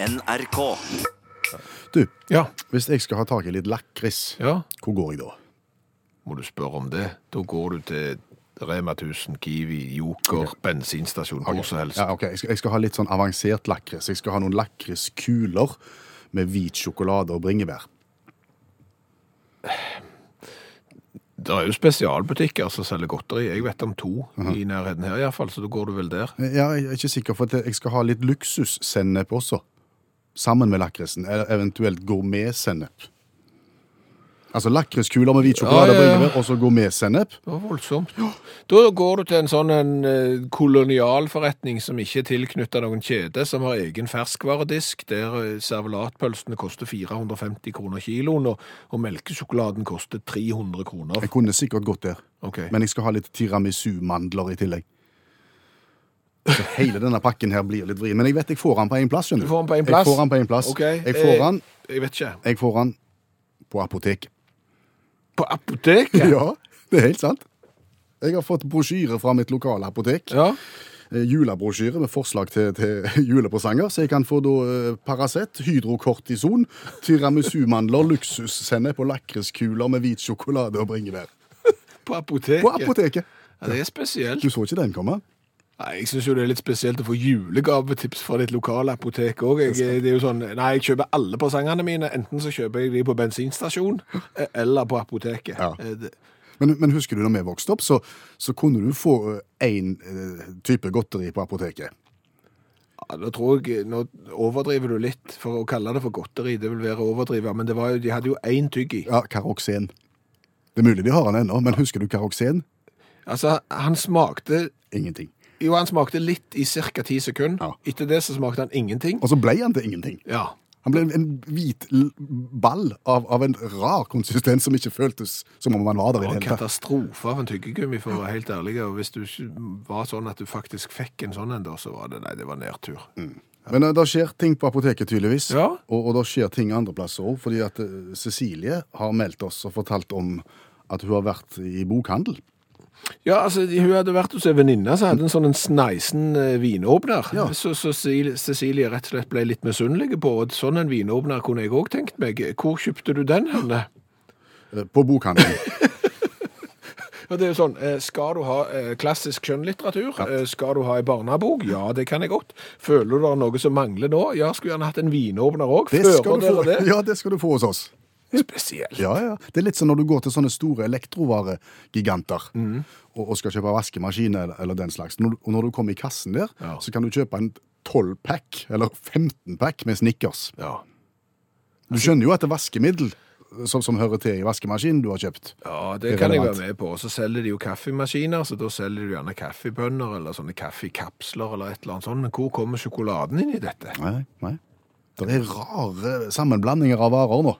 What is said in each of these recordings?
NRK. Du, Ja. hvis jeg skal ha tak i litt lakris, ja. hvor går jeg da? Må du spørre om det? Da går du til Rema 1000, Kiwi, Joker, bensinstasjon, hvor som helst. Ja, ok. Jeg skal, jeg skal ha litt sånn avansert lakris. Jeg skal ha noen lakriskuler med hvit sjokolade og bringebær. Det er jo spesialbutikker som selger godteri. Jeg vet om to i nærheten her iallfall, så da går du vel der. Ja, jeg er ikke sikker, for at jeg skal ha litt luksussennep også. Sammen med lakrisen. Eller eventuelt gourmetsennep. Altså lakriskuler med hvit sjokolade Ja, og ja, ja. bringebær, og så gourmetsennep. Det var voldsomt. Da går du til en sånn en eh, kolonialforretning som ikke er tilknytta noen kjede, som har egen ferskvaredisk, der eh, servelatpølsene koster 450 kroner kiloen, og, og melkesjokoladen koster 300 kroner. Jeg kunne sikkert gått der, okay. men jeg skal ha litt tiramisu-mandler i tillegg. Så hele denne pakken her blir litt vrien. Men jeg vet jeg får den på én plass. skjønner Du får den på en plass? Jeg får den på en plass. Ok, Jeg får han, den, Jeg vet ikke. jeg får den på apoteket. På apoteket? Ja, det er helt sant. Jeg har fått brosjyre fra mitt lokale apotek. Ja. Eh, Julebrosjyre med forslag til, til julepresanger. Så jeg kan få da eh, Paracet, hydrokortison, tiramisu-mandler, luksussennep og lakriskuler med hvit sjokolade og bringebær. På apoteket? På apoteket. Ja, det er spesielt. Du så ikke den komme? Nei, Jeg syns jo det er litt spesielt å få julegavetips fra ditt lokale apotek òg. Det er jo sånn Nei, jeg kjøper alle presangene mine. Enten så kjøper jeg de på bensinstasjon eh, eller på apoteket. Ja. Eh, Men, men husker du da vi vokste opp, så, så kunne du få én type godteri på apoteket. Ja, nå tror jeg, nå overdriver du litt, for å kalle det for godteri. Det vil være å overdrive, men det var jo, de hadde jo én tygg i. Ja, Karoksen. Det er mulig de har den ennå, men husker du Karoksen? Altså, han smakte Ingenting. Jo, han smakte litt i ca. ti sekunder. Ja. Etter det så smakte han ingenting. Og så ble han til ingenting. Ja. Han ble en hvit ball av, av en rar konsistens som ikke føltes som om han var der i Det hele tatt. katastrofe av en tyggegummi, for å være helt ærlig. Og hvis du ikke var sånn at du faktisk fikk en sånn en, da, så var det Nei, det var nedtur. Men uh, det skjer ting på apoteket, tydeligvis. Ja. Og, og det skjer ting andre plasser òg, fordi at uh, Cecilie har meldt oss og fortalt om at hun har vært i bokhandel. Ja, altså, hun hadde vært hos ei venninne som hadde en sånn en sneisen eh, vinåpner. Ja. Så, så Cecilie- rett og slett ble litt misunnelig på, og sånn en vinåpner kunne jeg òg tenkt meg. Hvor kjøpte du den henne? uh, På bokhandelen. Ja, det er jo sånn, eh, Skal du ha eh, klassisk skjønnlitteratur? Ja. Skal du ha ei barnebok? Ja, det kan jeg godt. Føler du det er noe som mangler nå? Ja, skulle gjerne hatt en vinåpner òg. Fører dere det? ja, det skal du få hos oss. Spesielt. Ja, ja. Det er litt som når du går til sånne store elektrovaregiganter Mm. og, og skal kjøpe vaskemaskin eller, den slags. Når, og når du kommer i kassen der, Ja. så kan du kjøpe en 12-pack eller 15-pack med Snickers. Ja. Du skjønner jo at det er vaskemiddel som, som hører til i vaskemaskinen du har kjøpt. Ja, det, Det kan jeg være med på. Og så selger de jo kaffemaskiner, så da selger de gjerne kaffebønner eller sånne kaffekapsler eller et eller annet sånt. Men hvor kommer sjokoladen inn i dette? Nei, nei. Det er rare sammenblandinger av varer nå.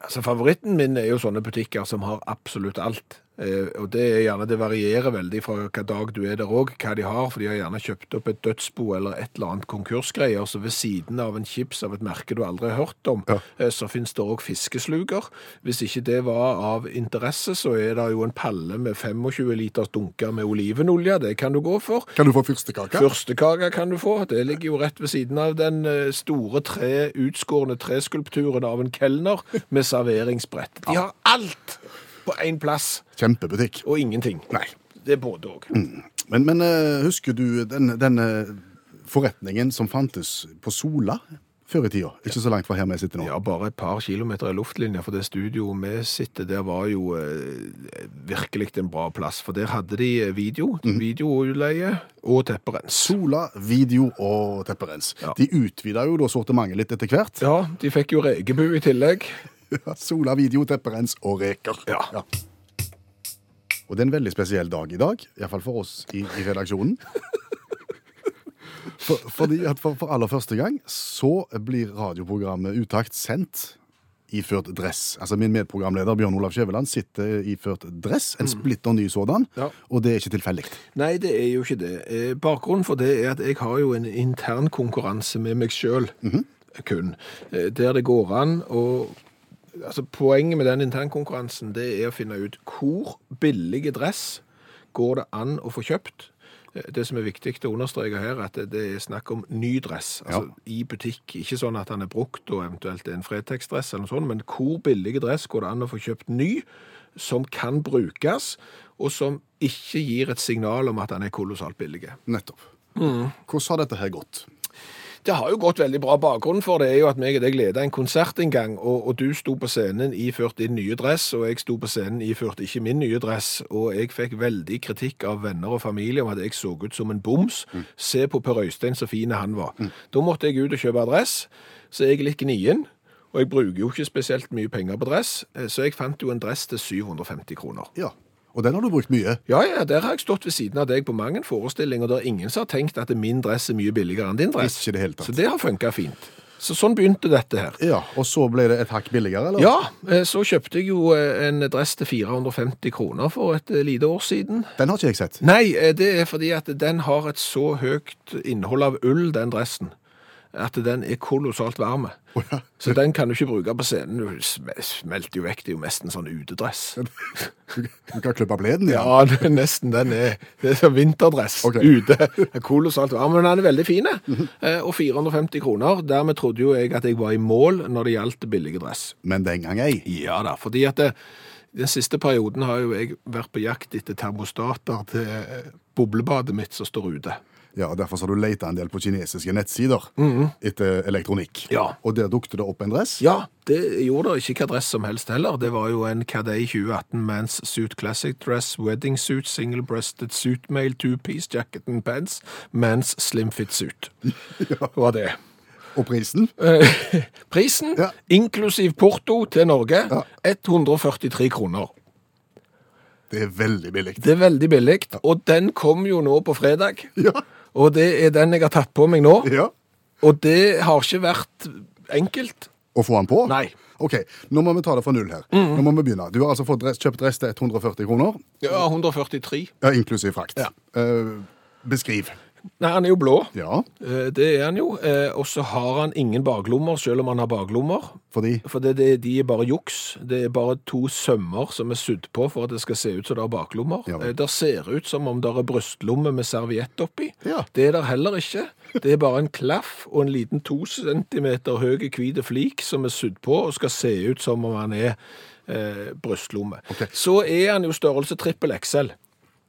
Altså, Favoritten min er jo sånne butikker som har absolutt alt. Eh, og det er gjerne, det varierer veldig fra hva dag du er der òg, hva de har. For de har gjerne kjøpt opp et dødsbo eller et eller annet konkursgreier. Så ved siden av en chips av et merke du aldri har hørt om, Ja. eh, så finnes det òg fiskesluker. Hvis ikke det var av interesse, så er det jo en palle med 25 liters dunker med olivenolje. Det kan du gå for. Kan du få fyrstekake? Fyrstekake kan du få. Det ligger jo rett ved siden av den eh, store tre, utskårne treskulpturen av en kelner med serveringsbrett. De har alt på én plass, Kjempebutikk. og ingenting. Nei. Det er både òg. Men, men eh, husker du den, den eh, forretningen som fantes på Sola før i tida? Ikke så langt fra her vi sitter nå. Ja, bare et par kilometer i luftlinja, for det studioet vi sitter der var jo eh, virkelig en bra plass. For der hadde de video, videoutleie og tepperens. Sola, video og tepperens. Ja. De utvida jo da sortimentet litt etter hvert. Ja, de fikk jo rekebu i tillegg. Sola, video, tepperens og reker. Ja. Og det er en veldig spesiell dag i dag, iallfall for oss i, i redaksjonen. For, fordi at for, for aller første gang så blir radioprogrammet Utakt sendt iført dress. Altså Min medprogramleder Bjørn Olav Skjæveland sitter iført dress, en splitter ny sådan, Ja. og det er ikke tilfeldig. Nei, det er jo ikke det. Eh, Bakgrunnen for det er at jeg har jo en intern konkurranse med meg sjøl, kun, eh, der det går an å Altså, poenget med den internkonkurransen det er å finne ut hvor billige dress går det an å få kjøpt Det som er viktig å understreke her, er at det er snakk om ny dress. Altså i butikk. Ikke sånn at den er brukt og eventuelt er en Fretex-dress eller noe sånt, men hvor billig dress går det an å få kjøpt ny, som kan brukes, og som ikke gir et signal om at den er kolossalt billig. Nettopp. Mm. Hvordan har dette her gått? Det har jo gått veldig bra. Bakgrunnen for det er jo at meg og deg leda en konsert en gang, og, og du sto på scenen iført din nye dress, og jeg sto på scenen iført ikke min nye dress, og jeg fikk veldig kritikk av venner og familie om at jeg så ut som en boms. Se på Per Øystein så fin han var. Da måtte jeg ut og kjøpe dress, så jeg er litt gnien. Og jeg bruker jo ikke spesielt mye penger på dress, eh, så jeg fant jo en dress til 750 kroner. Ja. Og den har du brukt mye. Ja, ja, der har jeg stått ved siden av deg på mange forestillinger, og det er ingen som har tenkt at min dress er mye billigere enn din dress. Ikke det hele tatt. Så det har funka fint. Så sånn begynte dette her. Ja, Og så ble det et hakk billigere, eller? Ja, eh, så kjøpte jeg jo eh, en dress til 450 kroner for et eh, lite år siden. Den har ikke jeg sett. Nei, det er fordi at den har et så høyt innhold av ull, den dressen, at den er kolossalt varme. Å ja. Så den kan du ikke bruke på scenen. Du smelter jo vekk. Det er jo mest en sånn utedress. Du, kan klippe bleden igjen. Ja, det er nesten den er. Det er sånn vinterdress okay. ute. Kolossalt varm, men den er veldig fin. Eh, Og 450 kroner. Dermed trodde jo jeg at jeg var i mål når det gjaldt billige dress. Men den gang ei. Ja da, fordi at det, den siste perioden har jo jeg vært på jakt etter termostater til eh, boblebadet mitt som står ute. Ja, Derfor har du leita en del på kinesiske nettsider etter elektronikk. Ja. Og der dukket det opp en dress. Ja, det gjorde det ikke hva dress som helst heller. Det var jo en Cadei 2018 Mans Suit Classic Dress, Wedding Suit, Single Breasted Suit Male, Two-Piece Jacket and Pants, Mans Slim Fit Suit. ja. var det. Og prisen? Eh, Prisen, Ja. inklusiv porto til Norge, Ja. 143 kroner. Det er veldig billig. Det er veldig billig, og den kom jo nå på fredag. Ja. Og det er den jeg har tatt på meg nå. ja. Og det har ikke vært enkelt. Å få den på? Nei. Ok, Nå må vi ta det fra null her. Nå må vi begynne. Du har altså fått dress, kjøpt dress til 140 kroner, Ja, 143. ja, inklusiv frakt. Ja. Eh, beskriv. Nei, han er jo blå. Ja, Eh, Det er han jo. Eh, Og så har han ingen baklommer, selv om han har baklommer. fordi For det, det, de er bare juks. Det er bare to sømmer som er sydd på for at det skal se ut som det er baklommer. Ja. Eh, Det ser ut som om det er brystlomme med serviett oppi. Ja. Det er det heller ikke. Det er bare en klaff og en liten to centimeter høy hvit flik som er sydd på og skal se ut som om han er eh, brystlomme. Okay. Så er han jo størrelse trippel XL.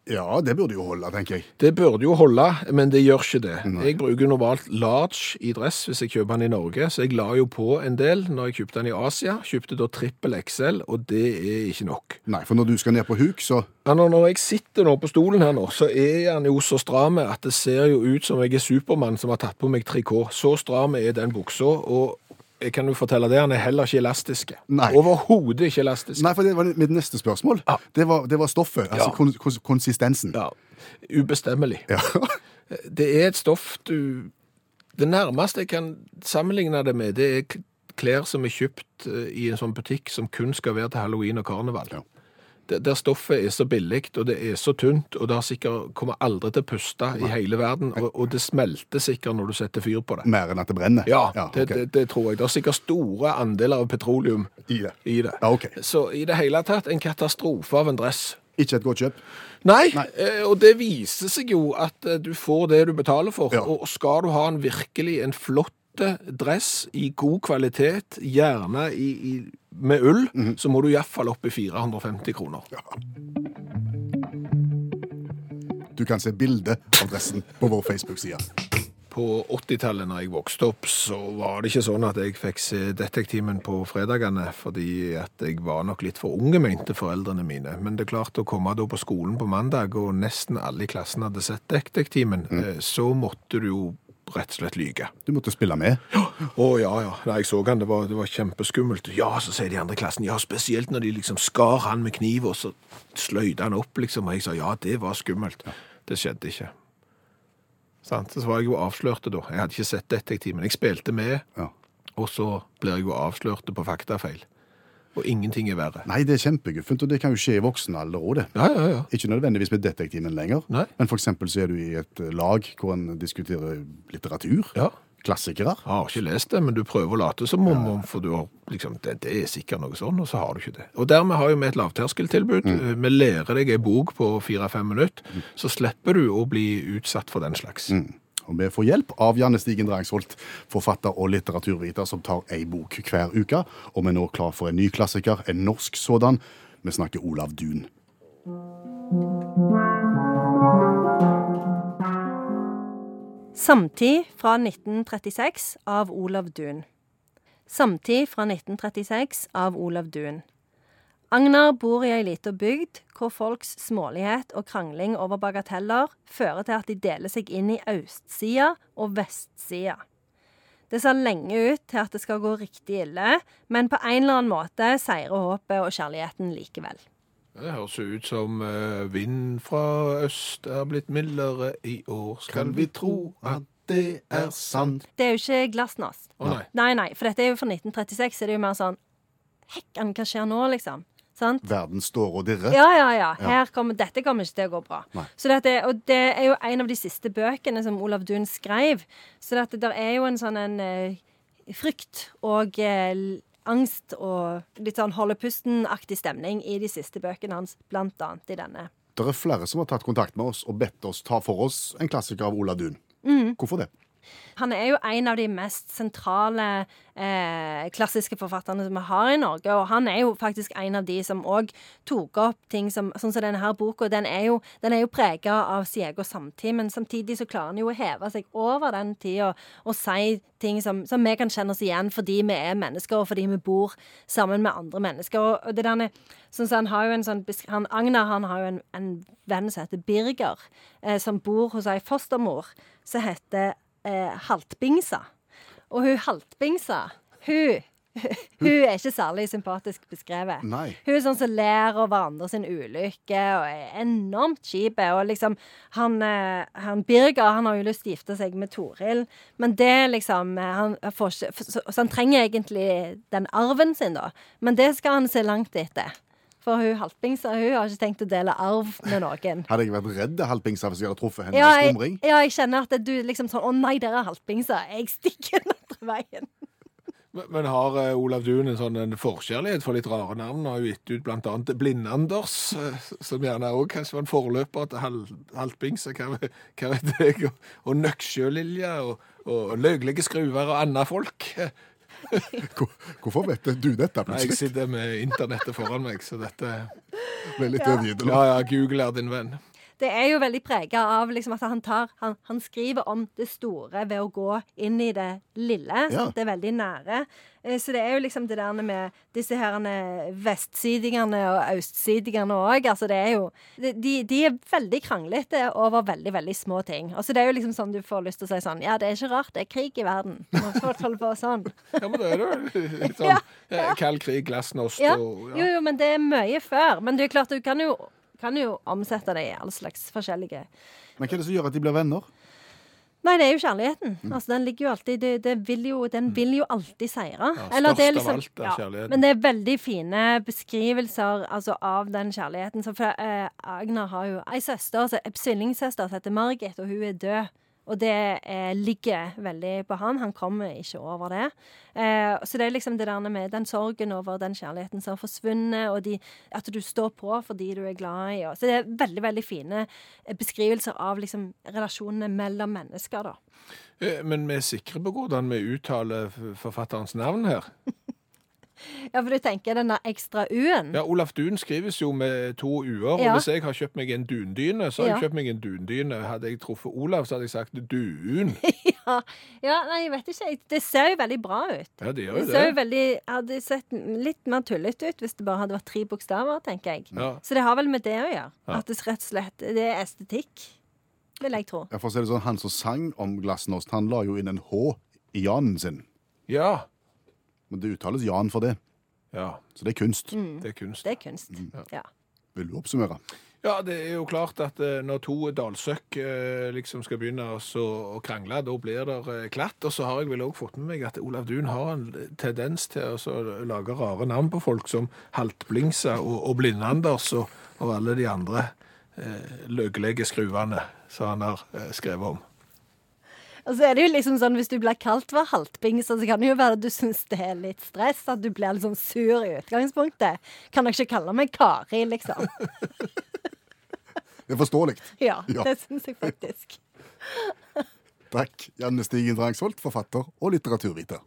Ja, det burde jo holde, tenker jeg. Det burde jo holde, men det gjør ikke det. Jeg bruker normalt large i dress hvis jeg kjøper den i Norge, så jeg la jo på en del når jeg kjøpte den i Asia. Kjøpte da trippel XL, og det er ikke nok. Nei, for når du skal ned på huk, så Ja, når jeg sitter nå på stolen her nå, så er han jo så stram at det ser jo ut som jeg er Supermann som har tatt på meg trikot. Så stram er den buksa, og kan jo fortelle det, han er heller ikke elastisk. Nei. Overhodet ikke elastisk. Nei, for det var mitt neste spørsmål. Ja. Det, var, det var stoffet, altså Ja. kons konsistensen. Ja, ubestemmelig. Ja. Det er et stoff du Det nærmeste jeg kan sammenligne det med, det er klær som er kjøpt eh, i en sånn butikk som kun skal være til halloween og karneval. Ja. Der, stoffet er så billig, og det er så tynt, og det har sikkert, kommer aldri til å puste i hele verden, og, og det smelter sikkert når du setter fyr på det. Mer enn at det brenner? Ja, det, okay. det, det tror jeg. Det er sikkert store andeler av petroleum I det. i det. Ja, okay. Så i det hele tatt en katastrofe av en dress. Ikke et godt kjøp? Nei, Nei. eh, og det viser seg jo at eh, du får det du betaler for. Ja. Og skal du ha en virkelig en flott dress i god kvalitet, gjerne i, i, med ull, Mhm. så må du iallfall opp i 450 kroner. Du kan se bilde av dressen på vår Facebook-side. På 80-tallet når jeg vokste opp, så var det ikke sånn at jeg fikk se Detektimen på fredagene, fordi at jeg var nok litt for unge, mente foreldrene mine. Men det er klart å komme da på skolen på mandag, og nesten alle i klassen hadde sett Detektimen, mm. så måtte du jo rett og slett lyge. Du måtte spille med. Å ja, ja. Nei, jeg så han, det var, det var kjempeskummelt. Ja, så sier de andre klassen, ja, spesielt når de liksom skar han med kniv, og så sløyde han opp, liksom. Og jeg sa, ja, det var skummelt. Det skjedde ikke. Sant? Så var jeg jo avslørte da. Jeg hadde ikke sett detektiven. Jeg spilte med, Ja. og så blir jeg jo avslørte på faktafeil. Og ingenting er verre. Nei, det er kjempeguffent, og det kan jo skje i voksen alder òg, det. Ja, ja, ja. Ikke nødvendigvis med detektimen lenger, Nei. men eksempel så er du i et lag hvor en diskuterer litteratur. Ja. klassikere. Jeg har ikke lest det, men du prøver å late som om, om for du har liksom, det, det er sikkert noe sånn, og så har du ikke det. Og dermed har vi et lavterskeltilbud. Mm. Vi lærer deg ei bok på fire-fem minutter, så slipper du å bli utsatt for den slags. Og vi får hjelp av Janne Stigen Drangsholt, forfatter og litteraturviter som tar ei bok hver uke. Og vi er nå klar for en ny klassiker, en norsk sådan. Vi snakker Olav Duun. Samtid fra 1936 av Olav Duun. Samtid fra 1936 av Olav Duun. Agnar bor i ei lita bygd hvor folks smålighet og krangling over bagateller fører til at de deler seg inn i østsida og vestsida. Det ser lenge ut til at det skal gå riktig ille, men på en eller annen måte seirer håpet og kjærligheten likevel. Det høres jo ut som eh, vind fra øst er blitt mildere i år. Skal vi tro at det er sant? Det er jo ikke glasnost. Oh, nei. Nei, nei, for dette er jo fra 1936, så det er jo mer sånn Hekkan, hva skjer nå, liksom? Sant? Verden står og dirrer. Ja, ja, ja. Her kommer, dette kommer ikke til å gå bra. Nei. Så dette, og det er jo en av de siste bøkene som Olav Duun skrev. Så dette, der er jo en sånn en eh, frykt og eh, angst og litt sånn holde pusten-aktig stemning i de siste bøkene hans, blant annet i denne. Det er flere som har tatt kontakt med oss og bedt oss ta for oss en klassiker av Olav Duun. Hvorfor det? Han er jo en av de mest sentrale eh, klassiske forfatterne som vi har i Norge, og han er jo faktisk en av de som òg tok opp ting som Sånn som denne her boka, den er jo, den er jo prega av sin egen samtid, men samtidig så klarer han jo å heve seg over den tida og si ting som, som vi kan kjenne oss igjen fordi vi er mennesker, og fordi vi bor sammen med andre mennesker. Og, og det derne, sånn han har jo en sånn han, Agner han har jo en, en venn som heter Birger, eh, som bor hos ei fostermor som heter eh, Haltbingsa. Og hun Haltbingsa, hun hun er ikke særlig sympatisk beskrevet. Nei. Hun er sånn som ler over andre sin ulykke og er enormt kjip. Og liksom han, eh, han Birger han har jo lyst til å gifte seg med Toril, men det liksom eh, han får ikke, så, så han trenger egentlig den arven sin, da. Men det skal han se langt etter. For hun Haltbingsa hun har ikke tenkt å dele arv med noen. Hadde jeg vært redd halvpingsa hvis jeg hadde truffet henne Ja, i skumring? ja, jeg kjenner at du liksom sånn Å nei, dere er halvpingsa. Jeg stikker den andre veien. Men, har eh, Olav Duun en sånn en forkjærlighet for litt rare navn? Har jo gitt ut blant annet Blind-Anders, eh, som gjerne òg kanskje var en forløper til Hal Haltbingse, hva, vet- hva vet jeg, og, og Nøksjølilje, og, og Løglige skruver og andre folk. Hvor- Hvorfor vet du dette plutselig? Nei, jeg sitter med internettet foran meg, så dette Ble litt Ja. Ja, ja, Google er din venn. Det er jo veldig prega av liksom at han tar han, han skriver om det store ved å gå inn i det lille. Ja. Det er veldig nære. Eh, Så det er jo liksom det der med disse her vestsidingene og østsidingene òg. Altså det er jo de, de er veldig kranglete over veldig, veldig små ting. Altså det er jo liksom sånn du får lyst til å si sånn Ja, det er ikke rart det er krig i verden. Når folk holder på sånn. Ja, men det er jo litt sånn Ja, ja. kald krig, glasnost Ja. og Jo, jo, men det er mye før. Men det er klart, du kan jo, kan jo omsette det i all slags forskjellige Men hva er det som gjør at de blir venner? Nei, det er jo kjærligheten. Mm. Altså, den ligger jo alltid det, det vil jo, Den vil jo alltid seire. Ja, Eller det er størst av liksom- alt er kjærligheten. Men det er veldig fine beskrivelser altså, av den kjærligheten. Så for, eh, Agner har jo ei søster, altså, tvillingsøster som heter Margit, og hun er død. Og det eh, ligger veldig på han. Han kommer ikke over det. Eh, så det er liksom det der med den sorgen over den kjærligheten som har forsvunnet, og de, at du står på for de du er glad i. Og, så det er veldig veldig fine eh, beskrivelser av liksom relasjonene mellom mennesker, da. Eh, Men vi er sikre på hvordan vi uttaler forfatterens navn her. Ja, for du tenker denne ekstra U-en? Ja, Olaf Duun skrives jo med to u-er, og Ja. hvis jeg har kjøpt meg en dundyne, så har jeg kjøpt meg en dundyne. Hadde jeg truffet Olav, så hadde jeg sagt duun. Ja, ja, nei, jeg vet ikke. Det ser jo veldig bra ut. Ja, det gjør Det jo ser jo det. veldig, hadde sett litt mer tullete ut hvis det bare hadde vært tre bokstaver, tenker jeg. Ja. Så det har vel med det å gjøre. Ja. At det rett og slett det er estetikk, vil jeg tro. Ja, for å si det sånn, Han som sang om glasnost, han la jo inn en H i Janen sin. Ja. Men det uttales Jan for det. ja, Så det er kunst. det er kunst. Det er kunst. Ja. Vil du oppsummere? Ja, det er jo klart at eh, når to dalsøkk eh, liksom skal begynne å krangle, da blir det eh, klatt. Og så har jeg vel òg fått med meg at Olav Duun har en tendens til å lage rare navn på folk som Haltblingsa og, og Blindanders og, og alle de andre eh, løgelige skruene som han har skrevet om. Og så er det jo liksom sånn, Hvis du blir kalt for haltbing, så kan det jo være at du syns det er litt stress. At du blir litt sånn sur i utgangspunktet. Kan dere ikke kalle meg Kari, liksom? Det er forståelig. Ja, Ja. det syns jeg faktisk. Takk, Janne Stigen Drangsvold, forfatter og litteraturviter.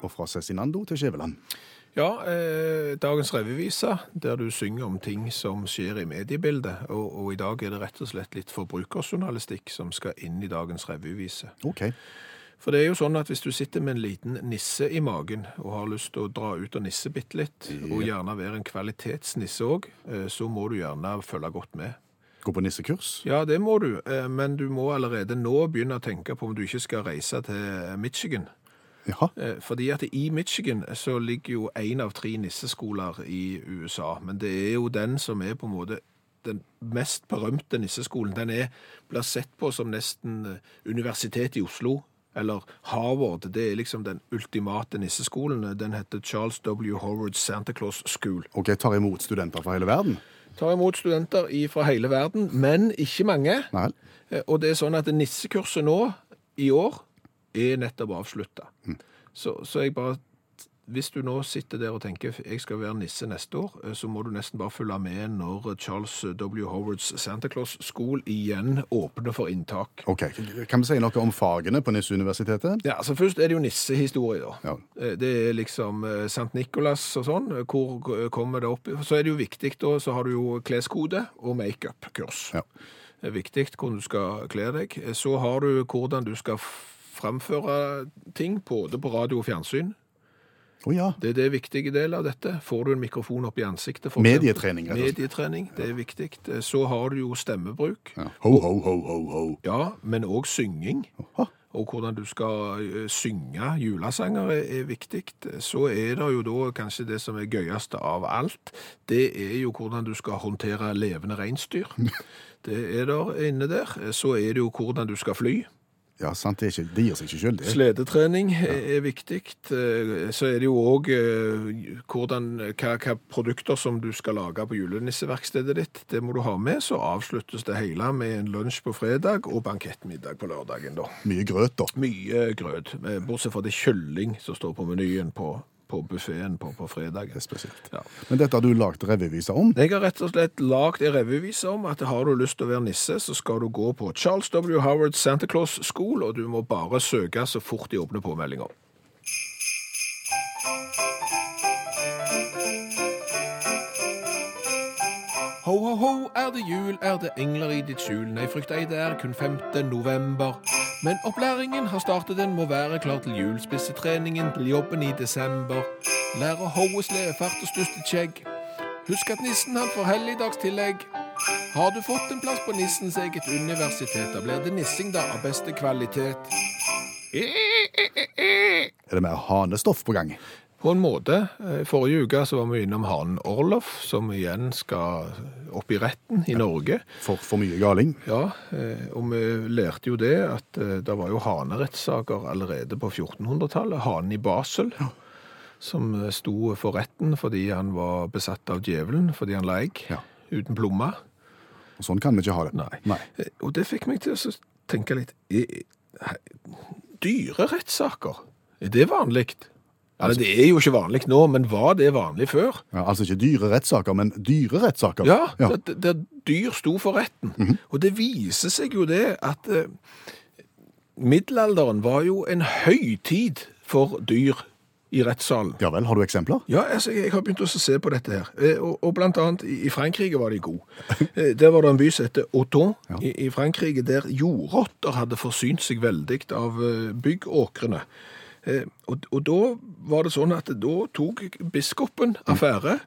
Og fra Cezinando til Skjæveland. Ja, eh, dagens revyvise, der du synger om ting som skjer i mediebildet. Og, og i dag er det rett og slett litt forbrukerjournalistikk som skal inn i dagens revyvise. OK. For det er jo sånn at hvis du sitter med en liten nisse i magen og har lyst til å dra ut og nisse bitte litt, og gjerne være en kvalitetsnisse òg, så må du gjerne følge godt med. Gå på nissekurs. Ja, det må du, eh, men du må allerede nå begynne å tenke på om du ikke skal reise til Michigan. Jaha. Eh, Fordi at i Michigan så ligger jo en av tre nisseskoler i USA, men det er jo den som er på en måte den mest berømte nisseskolen. Den er, blir sett på som nesten Universitetet universitet i Oslo, eller Harvard. Det er liksom den ultimate nisseskolen. Den heter Charles W. Howard Santa Claus School. OK, tar imot studenter fra hele verden? Tar imot studenter fra hele verden, men ikke mange. Nei. Eh, Og det er sånn at nissekurset nå, i år, er nettopp avslutta. Så, så jeg bare Hvis du nå sitter der og tenker jeg skal være nisse neste år, eh, så må du nesten bare følge med når Charles W. Howards Santa Claus School igjen åpner for inntak. Ok, Kan vi si noe om fagene på Nisseuniversitetet? Ja, altså Først er det jo nissehistorie. da. Ja. Eh, Det er liksom eh, Sankt Nikolas og sånn. Hvor kommer det opp? Så er det jo viktig, da, så har du jo kleskode og makeup-kurs. Ja. Det er viktig hvordan du skal kle deg. Så har du hvordan du skal framføre ting, både på radio og fjernsyn. Oh, ja. Det er det viktige del av dette. Får du en mikrofon opp i ansiktet? Medietrening, rett og slett. Medietrening, det er viktig. Så har du jo stemmebruk. ja. Ho, ho, ho, ho, ho. Ja, men òg synging. Aha. Og hvordan du skal eh, synge julesanger er, er viktig. Så er det jo da kanskje det som er gøyeste av alt. Det er jo hvordan du skal håndtere levende reinsdyr. Det er der inne der. Så er det jo hvordan du skal fly. Ja, sant, det, er ikke, det gir seg ikke sjøl, det. Sledetrening er er viktig. Eh, Så er det jo òg hvilke hva, hva produkter som du skal lage på julenisseverkstedet ditt. Det må du ha med. Så avsluttes det hele med en lunsj på fredag og bankettmiddag på lørdagen, da. Mye grøt, da. Mye grøt, eh, bortsett fra det kylling som står på menyen på, på buffeen på, på fredag. Det er spesielt. Ja. Men dette har du lagd revyvise om. Jeg har rett og slett lagd en revyvise om at har du lyst til å være nisse, så skal du gå på Charles W. Howard Santa Claus School, og du må bare søke så fort de åpner påmeldinga. Ho, ho, ho, er det jul, er det engler i ditt skjul? Nei, frykt ei, det er kun 5. november. Men opplæringen har startet, En må være klar til jul. Spissetreningen til jobben i desember. Lære hoe, sledefart og stuste skjegg. Husk at nissen han får helligdagstillegg. Har du fått en plass på nissens eget universitet, da blir det nissing da av beste kvalitet. Er det mer hanestoff på gang? På en måte. Eh, Forrige uke så var vi innom hanen Orlof, som igjen skal opp i retten i Norge. For, for mye galing? Ja, eh, og vi lærte jo det at eh, det var jo hanerettssaker allerede på 1400-tallet. Hanen i Basel, som eh, sto for retten fordi han var besatt av djevelen, fordi han la egg Ja. uten plomme. Og Sånn kan vi ikke ha det. Nei. Nei. Og det fikk meg til å tenke litt Dyre rettssaker, er det vanlig? Altså, det er jo ikke vanlig nå, men var det vanlig før? Ja, altså ikke dyre rettssaker, men dyre rettssaker. Ja, ja. Der, der dyr sto for retten. Og det viser seg jo det at eh, middelalderen var jo en høytid for dyr i rettssalen. Ja vel, har du eksempler? Ja, altså, jeg har begynt å se på dette her. Eh, Og, og blant annet i Frankrike var de gode. Eh, Der var det en by som heter Auton i, i Frankrike, der jordrotter hadde forsynt seg veldig av eh, byggåkrene. Og, og da var det sånn at da tok biskopen affære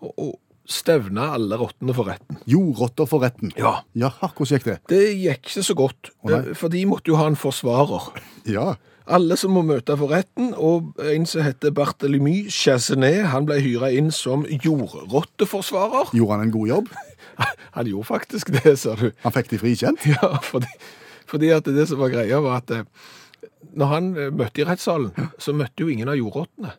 og, og stevna alle rottene for retten. Jordrotter for retten. Ja. Jaha, hvordan gikk det? Det gikk ikke så godt, oh, for de måtte jo ha en forsvarer. Ja. Alle som må møte for retten, og en som heter Barthelemy Chassenet, han ble hyra inn som jordrotteforsvarer. Gjorde han en god jobb? Han gjorde faktisk det, sa du. Han fikk de frikjent? Ja, fordi, fordi at det som var greia var at eh, når han eh, møtte i rettssalen, så møtte jo ingen av jordrottene.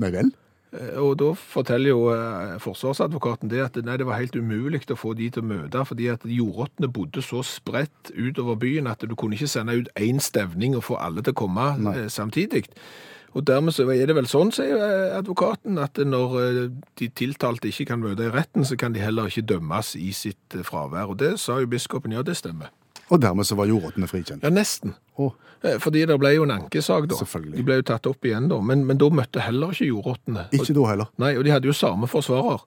Nei vel? Eh, Og da forteller jo eh, forsvarsadvokaten det at nei, det var helt umulig å få de til å møte, fordi at jordrottene bodde så spredt utover byen at du kunne ikke sende ut én stevning og få alle til å komme Nei. samtidig. Og dermed så er det vel sånn, sier advokaten, at når de tiltalte ikke kan møte i retten, så kan de heller ikke dømmes i sitt fravær. Og det sa jo biskopen, ja det stemmer. Og dermed så var jordrottene frikjent. Ja, nesten. Eh, Fordi det ble jo en ankesak da. Selvfølgelig. De ble jo tatt opp igjen da, men, men da møtte heller ikke jordrottene. ikke da heller. Nei, og de hadde jo samme forsvarer.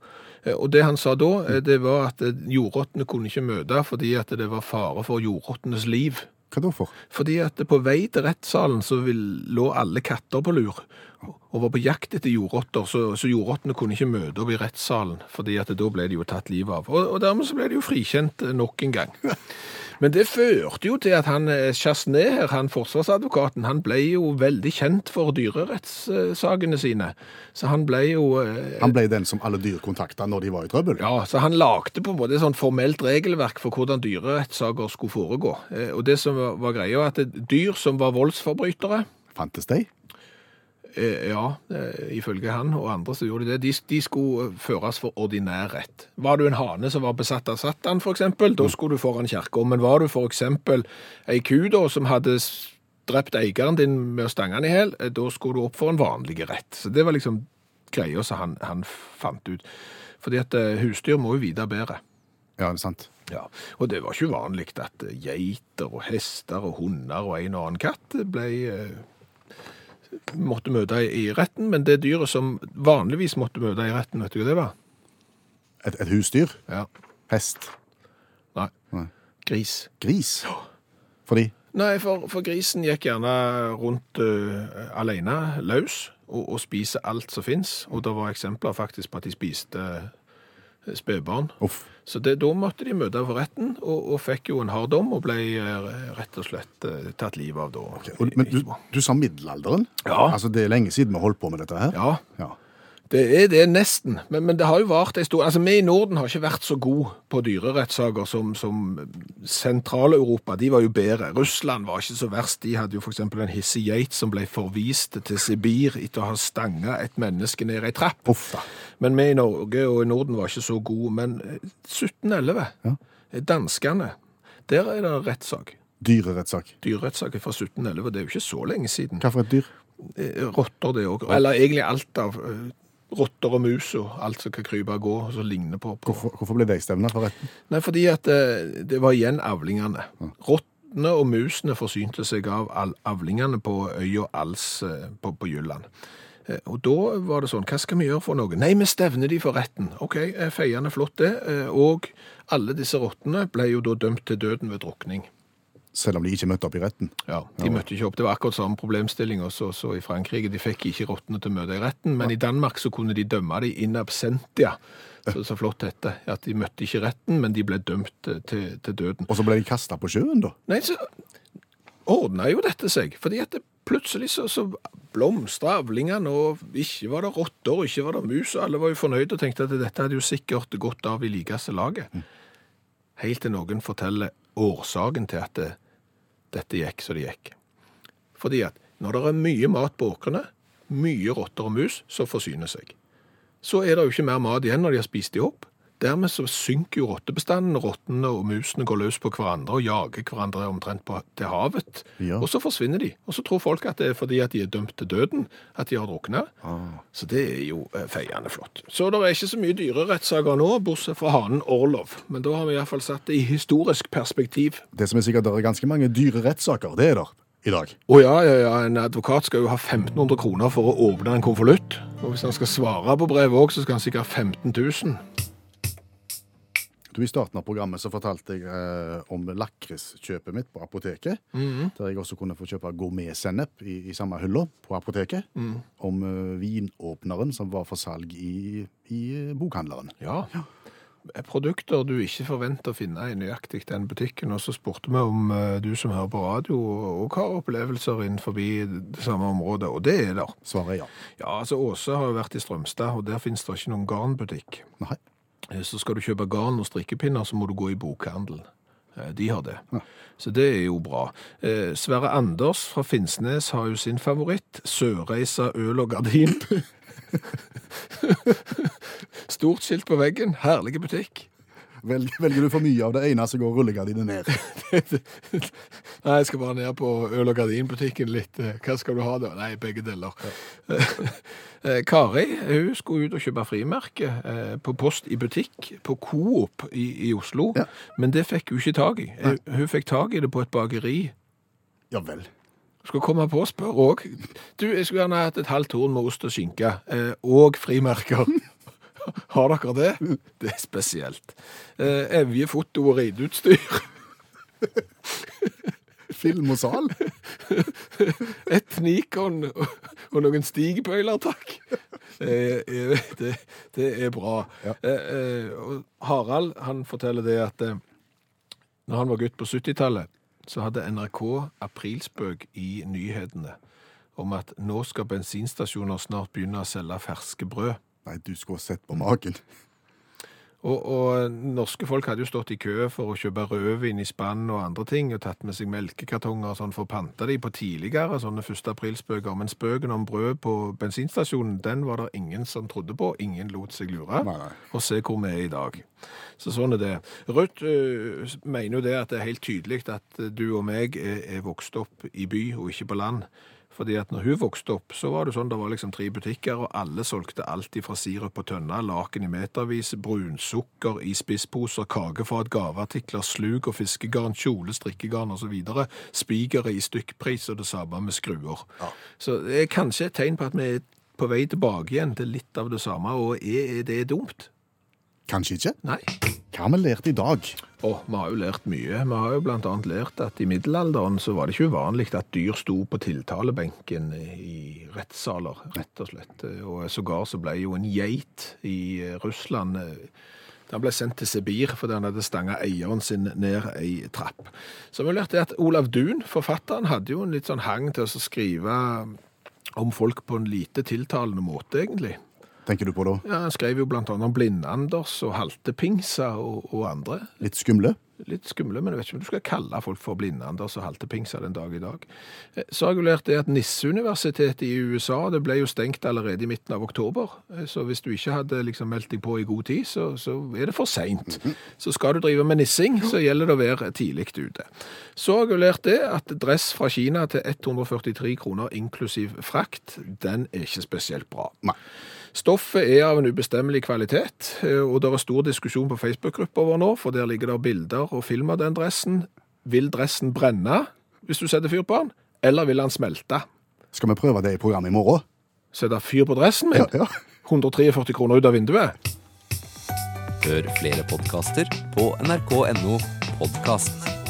Eh, Og det han sa da, eh, det var at jordrottene kunne ikke møte fordi at det var fare for jordrottenes liv. Hva da for? Fordi at på vei til rettssalen så lå alle katter på lur og var på jakt etter jordrotter, så, så jordrottene kunne ikke møte opp i rettssalen, fordi at da ble de jo tatt livet av. Og, og dermed så ble de jo frikjent nok en gang. Men det førte jo til at han eh, Chasnet her, han forsvarsadvokaten, han ble jo veldig kjent for dyrerettssakene sine. Så han ble jo eh, Han ble den som alle dyr kontakta når de var i trøbbel. ja, så han lagde på en måte et sånn formelt regelverk for hvordan dyrerettssaker skulle foregå. Eh, Og det som var, var greia, var at dyr som var voldsforbrytere, Fantes de? Eh, ja, eh, ifølge han og andre så gjorde de det, de, de skulle føres for ordinær rett. Var du en hane som var besatt av Satan, eksempel, da skulle du foran kirka. Men var du eksempel ei ku da, som hadde drept eieren din med å stange han i hel, eh, da skulle du opp for en vanlig rett. Så det var liksom greia som han, han fant ut. Fordi at husdyr må jo vite bedre. Ja, det er sant. Ja, og det var ikke uvanlig at geiter og hester og hunder og en og annen katt ble måtte møte i retten, men det dyret som vanligvis måtte møte i retten, vet du hva det var? Et, et husdyr? Ja, Hest? nei, Nei. gris. Gris? Fordi? Nei, for, for grisen gikk gjerne rundt uh, alene, løs, og, og spise alt som finnes, og det var eksempler faktisk på at de spiste uh, spedbarn. Så det, da måtte de møte for retten, og, og fikk jo en hard dom, og ble eh, rett og slett eh, tatt livet av da. Okay. men du, du sa middelalderen? Ja. Altså, det er lenge siden vi holdt på med dette her? Ja, Ja. Det er det nesten, men, men det har jo vart en stor... Altså, vi i Norden har ikke vært så gode på dyrerettssaker som, som Sentral-Europa. De var jo bedre. Russland var ikke så verst. De hadde jo eksempel en hissig geit som ble forvist til Sibir etter å ha stanga et menneske ned i trapp. Uff. Men vi i Norge og i Norden var ikke så gode. Men eh, 1711, Ja. eh, danskene, der er det rettssak. Dyrerettssak. Dyrerettssak fra 1711, det er jo ikke så lenge siden. Hva for et dyr? Eh, Rotter det òg. Eller egentlig alt av eh, rotter og mus og alt som kan krype og gå, og som ligner på, på. Hvorfor, hvorfor ble de stevna for retten? Nei, fordi at det, det var igjen avlingene. Rottene og musene forsynte seg av all- avlingene på øya Als eh, på, på Jylland. Eh, Og da var det sånn, hva skal vi gjøre for noe? Nei, vi stevner de for retten. Ok, eh, feiende flott det. eh, Og alle disse rottene ble jo da dømt til døden ved drukning. Selv om de ikke møtte opp i retten? Ja, De møtte ikke opp. Det var akkurat samme problemstilling også, også i Frankrike. De fikk ikke rottene til å møte i retten, men i Danmark så kunne de dømme de in absentia. Så, så flott dette. At de møtte ikke retten, men de ble dømt eh, til, til døden. Og så ble de kasta på sjøen, da? Nei, så ordna jo dette seg. Fordi at det plutselig så, så blomstra avlingene, og ikke var det rotter, og ikke var det mus. og Alle var jo fornøyde og tenkte at dette hadde jo sikkert gått av i likeste laget. Helt til noen forteller årsaken til at det, dette gikk som det gikk. Fordi at når det er mye mat på åkrene, mye rotter og mus, så forsyner seg. Så er det jo ikke mer mat igjen når de har spist de opp. Dermed så synker jo rottebestanden, rottene og musene går løs på hverandre og jager hverandre omtrent på, til havet. Ja. Og så forsvinner de. Og så tror folk at det er fordi at de er dømt til døden, at de har drukna. Så det er jo eh, feiende flott. Så det er ikke så mye dyrerettssaker nå, bortsett fra hanen Orlov. Men da har vi iallfall satt det i historisk perspektiv. Det som er sikkert, det er ganske mange dyrerettssaker. Det er der i dag. Å ja, ja, ja, en advokat skal jo ha 1500 kroner for å åpne en konvolutt. Og hvis han skal svare på brevet òg, så skal han sikkert ha 15 000. Du, I starten av programmet så fortalte jeg eh, om lakriskjøpet mitt på apoteket. Der jeg også kunne få kjøpe gourmetsennep i, i samme hylla på apoteket. Om eh, vinåpneren som var for salg i, i bokhandleren. Ja. Produkter du ikke forventer å finne i nøyaktig den butikken. Og så spurte vi om eh, du som hører på radio og har opplevelser innenfor det samme området, og det er der. Svaret er ja. Ja, altså Åse har jo vært i Strømstad, og der finnes det ikke noen garnbutikk. Nei. Eh, Så skal du kjøpe garn og strikkepinner, så må du gå i bokhandel. Eh, De har det. Så det er jo bra. Eh, Sverre Anders fra Finnsnes har jo sin favoritt. Sørreisa øl og gardin. Stort skilt på veggen. Herlig butikk. Velger, velger du for mye av det ene, så går rullegardinen ned. Nei, jeg skal bare ned på øl- og gardinbutikken litt. Hva skal du ha da? Nei, begge deler. Eh, Kari hun skulle ut og kjøpe frimerke eh, på post i butikk på Coop i, i Oslo. Ja. Men det fikk hun ikke tak i. Hun, hun fikk tak i det på et bakeri. Ja vel. Skal komme på og spørre òg. Du, jeg skulle gjerne hatt et halvt horn med ost og skinke. Eh, og frimerker. Har dere det? Det er spesielt. Eh, Evje foto og rideutstyr. Film og sal. Et Nikon og noen stigbøyler, takk. Det, er- det, det er bra. Ja. Eh, eh, Harald han forteller det at eh, når han var gutt på 70-tallet, så hadde NRK aprilspøk i nyhetene om at nå skal bensinstasjoner snart begynne å selge ferske brød. Nei, du skulle sett på magen. Og, og norske folk hadde jo stått i kø for å kjøpe rødvin i spann og andre ting, og tatt med seg melkekartonger og sånn for å pante de på tidligere sånne 1. aprilspøker. Men spøken om brød på bensinstasjonen, den var det ingen som trodde på. Ingen lot seg lure. Nei, nei. Og se hvor vi er i dag. Så sånn er det. Rødt øh, mener jo det at det er helt tydelig at du og meg er, er vokst opp i by og ikke på land. Fordi at når hun vokste opp, så var det sånn, det var liksom tre butikker, og alle solgte alt fra sirup på tønna, laken i metervis, brunsukker i spissposer, kakefat, gaveartikler, slug og fiskegarn, kjole, strikkegarn videre, spigere i stykkpris og det samme med skruer. Så det er kanskje et tegn på at vi er på vei tilbake igjen til litt av det samme, og er det dumt? Kanskje ikke. Nei. Hva har vi lært i dag? Oh, vi har jo lært mye. Vi har jo annet lært at i middelalderen så var det ikke uvanlig at dyr sto på tiltalebenken i rettssaler, rett og slett. Og sågar så ble jo en geit i eh, Russland eh, han ble sendt til Sibir fordi han hadde stanga eieren sin ned ei trapp. Så vi lærte at Olav Duun, forfatteren, hadde jo en litt sånn hang til å skrive om folk på en lite tiltalende måte, egentlig. Tenker du på da? Ja, Han skrev jo annet om Blind-Anders og Haltepingsa og, og andre. Litt skumle? Litt skumle, men jeg vet ikke om du skal kalle folk for Blind-Anders og Haltepingsa den dag i dag. Eh, Så lært det at Nisseuniversitetet i USA det ble jo stengt allerede i midten av oktober. Eh, Så hvis du ikke hadde liksom meldt deg på i god tid, så, så er det for seint. Så skal du drive med nissing, så gjelder det å være tidlig ute. Så lært det at dress fra Kina til 143 kroner inklusiv frakt, den er ikke spesielt bra. Nei. Stoffet er av en ubestemmelig kvalitet, eh, og det er stor diskusjon på Facebook-gruppa vår nå, for der ligger det bilder og film av den dressen. Vil dressen brenne hvis du setter fyr på den, eller vil den smelte? Skal vi prøve det i programmet i morgen? Sette fyr på dressen min? Ja, ja. 143 kroner ut av vinduet? Hør flere podkaster på nrk.no podkast.